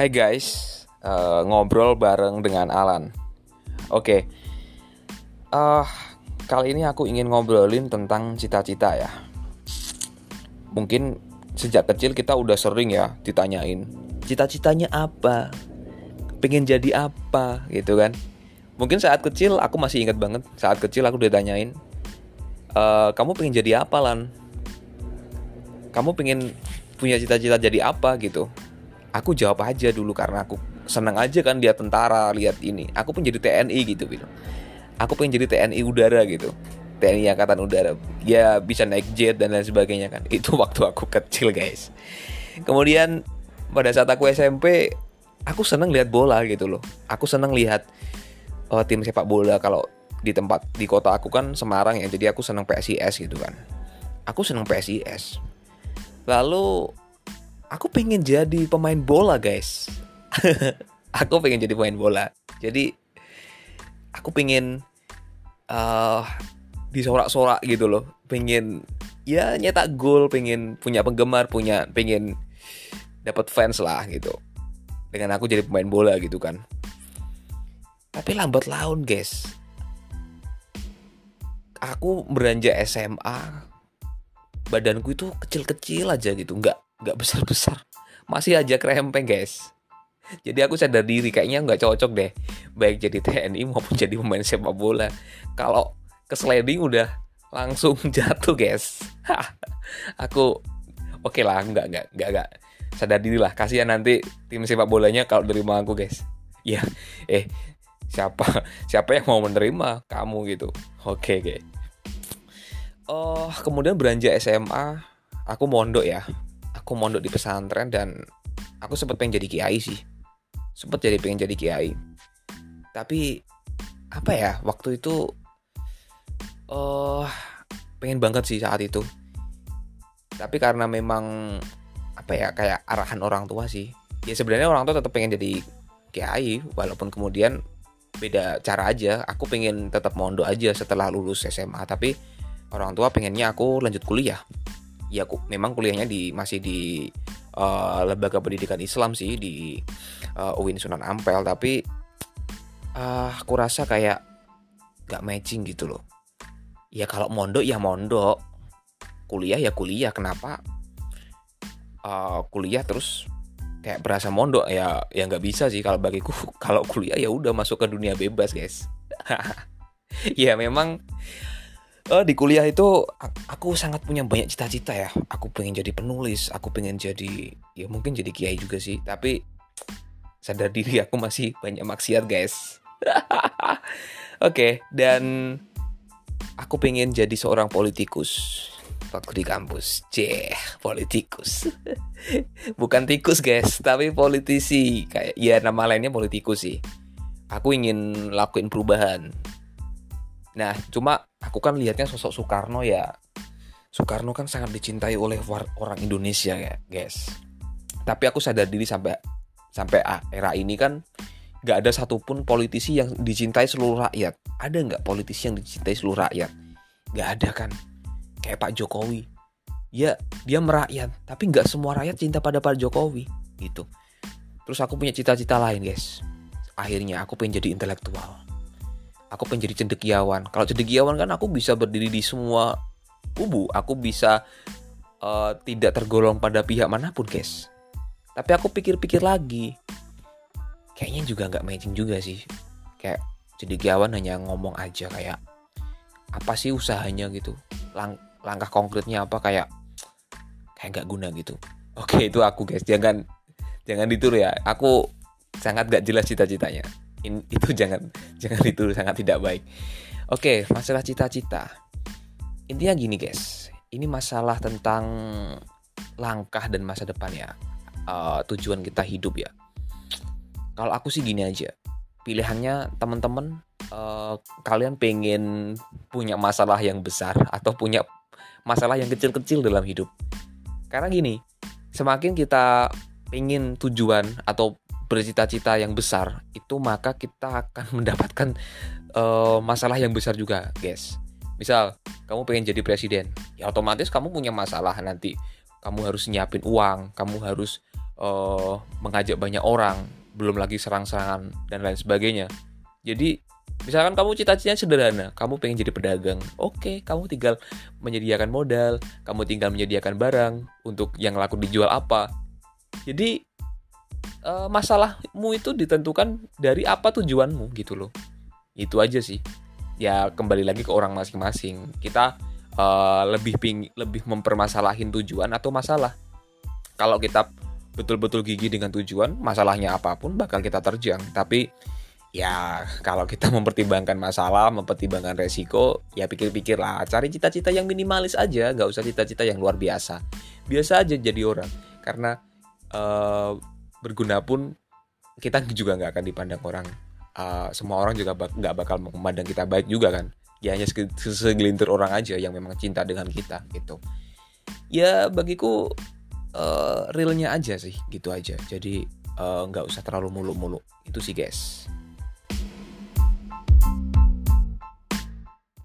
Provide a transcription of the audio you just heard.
Hai guys, uh, ngobrol bareng dengan Alan. Oke, okay. uh, kali ini aku ingin ngobrolin tentang cita-cita ya. Mungkin sejak kecil kita udah sering ya ditanyain cita-citanya apa, pengen jadi apa gitu kan. Mungkin saat kecil aku masih ingat banget saat kecil aku ditanyain, e, kamu pengen jadi apa lan? Kamu pengen punya cita-cita jadi apa gitu? Aku jawab aja dulu karena aku senang aja kan lihat tentara lihat ini. Aku pun jadi TNI gitu gitu aku pengen jadi TNI udara gitu. TNI angkatan udara. Ya bisa naik jet dan lain sebagainya kan. Itu waktu aku kecil guys. Kemudian pada saat aku SMP aku seneng lihat bola gitu loh. Aku seneng lihat uh, tim sepak bola kalau di tempat di kota aku kan Semarang ya. Jadi aku seneng PSIS gitu kan. Aku seneng PSIS lalu aku pengen jadi pemain bola guys. Aku pengen jadi pemain bola. Jadi aku pengen uh, disorak-sorak gitu loh. Pengen ya nyetak gol pengen punya penggemar punya pengen dapat fans lah gitu. Dengan aku jadi pemain bola gitu kan. Tapi lambat laun guys. Aku beranjak SMA badanku itu kecil-kecil aja gitu. Nggak nggak besar besar masih aja krempeng guys. Jadi aku sadar diri kayaknya nggak cocok deh. Baik jadi TNI maupun jadi pemain sepak bola. Kalau ke sliding udah langsung jatuh guys. Aku oke okay lah nggak nggak nggak nggak. Sadar diri lah. Kasihan nanti tim sepak bolanya kalau terima aku guys. Ya eh siapa siapa yang mau menerima kamu gitu? Oke okay, guys oh kemudian beranjak SMA aku mondok ya aku mondok di pesantren dan aku sempat pengen jadi kiai sih. Sempat jadi pengen jadi kiai. Tapi apa ya waktu itu uh, pengen banget sih saat itu. Tapi karena memang apa ya kayak arahan orang tua sih. Ya sebenarnya orang tua tetap pengen jadi kiai walaupun kemudian beda cara aja. Aku pengen tetap mondok aja setelah lulus SMA tapi orang tua pengennya aku lanjut kuliah ya aku memang kuliahnya di masih di uh, lembaga pendidikan Islam sih di uh, UIN Sunan Ampel. Tapi uh, aku rasa kayak gak matching gitu loh. Ya kalau mondok ya mondok. Kuliah ya kuliah. Kenapa? Uh, kuliah terus kayak berasa mondok? Ya ya nggak bisa sih kalau bagiku. Kalau kuliah ya udah masuk ke dunia bebas guys. Ya memang uh, di kuliah itu aku sangat punya banyak cita-cita ya. Aku pengen jadi penulis aku pengen jadi ya mungkin jadi kiai juga sih. Tapi sadar diri aku masih banyak maksiat guys. Oke okay, dan aku pengen jadi seorang politikus. Waktu di kampus. Ceh politikus. Bukan tikus guys tapi politisi. Kayak ya nama lainnya politikus sih. Aku ingin lakuin perubahan Nah, cuma aku kan lihatnya sosok Soekarno ya. Soekarno kan sangat dicintai oleh orang Indonesia ya, guys. Tapi aku sadar diri sampai sampai era ini kan nggak ada satupun politisi yang dicintai seluruh rakyat. Ada nggak politisi yang dicintai seluruh rakyat? Nggak ada kan. Kayak Pak Jokowi. Ya, dia merakyat, tapi nggak semua rakyat cinta pada Pak Jokowi, gitu. Terus aku punya cita-cita lain, guys. Akhirnya aku pengen jadi intelektual aku pengen jadi cendekiawan. Kalau cendekiawan kan aku bisa berdiri di semua kubu. Aku bisa uh, tidak tergolong pada pihak mana pun guys. Tapi aku pikir-pikir lagi. Kayaknya juga nggak matching juga sih. Kayak cendekiawan hanya ngomong aja kayak apa sih usahanya? gitu. Lang langkah konkretnya apa? Kayak kayak nggak guna gitu. Oke itu aku guys. Jangan jangan ditiru ya. Aku sangat gak jelas cita-citanya in, itu jangan jangan itu sangat tidak baik. Oke, masalah cita-cita. Intinya gini guys, ini masalah tentang langkah dan masa depan ya. Uh, tujuan kita hidup ya. Kalau aku sih gini aja, pilihannya teman-teman uh, kalian pengen punya masalah yang besar atau punya masalah yang kecil-kecil dalam hidup. Karena gini, semakin kita pengen tujuan atau bercita-cita yang besar itu maka kita akan mendapatkan uh, masalah yang besar juga guys. Misal kamu pengen jadi presiden ya otomatis kamu punya masalah nanti. Kamu harus nyiapin uang kamu harus uh, mengajak banyak orang belum lagi serang-serangan dan lain sebagainya. Jadi misalkan kamu cita-citanya sederhana kamu pengen jadi pedagang oke kamu tinggal menyediakan modal kamu tinggal menyediakan barang untuk yang laku dijual apa. Jadi uh, masalahmu itu ditentukan dari apa tujuanmu gitu loh. Itu aja sih. Ya kembali lagi ke orang masing-masing. Kita uh, lebih ping lebih mempermasalahin tujuan atau masalah. Kalau kita betul-betul gigi dengan tujuan masalahnya apa pun bakal kita terjang. Tapi ya kalau kita mempertimbangkan masalah mempertimbangkan resiko ya pikir-pikir lah. Cari cita-cita yang minimalis aja. Nggak usah cita-cita yang luar biasa. Biasa aja jadi orang. Karena uh, berguna pun kita juga nggak akan dipandang orang uh, semua orang juga nggak bak bakal memandang kita baik juga kan. Ya hanya segelintir orang aja yang memang cinta dengan kita gitu. Ya bagiku uh, realnya aja sih gitu aja. Jadi nggak uh, usah terlalu muluk-muluk. Itu sih guys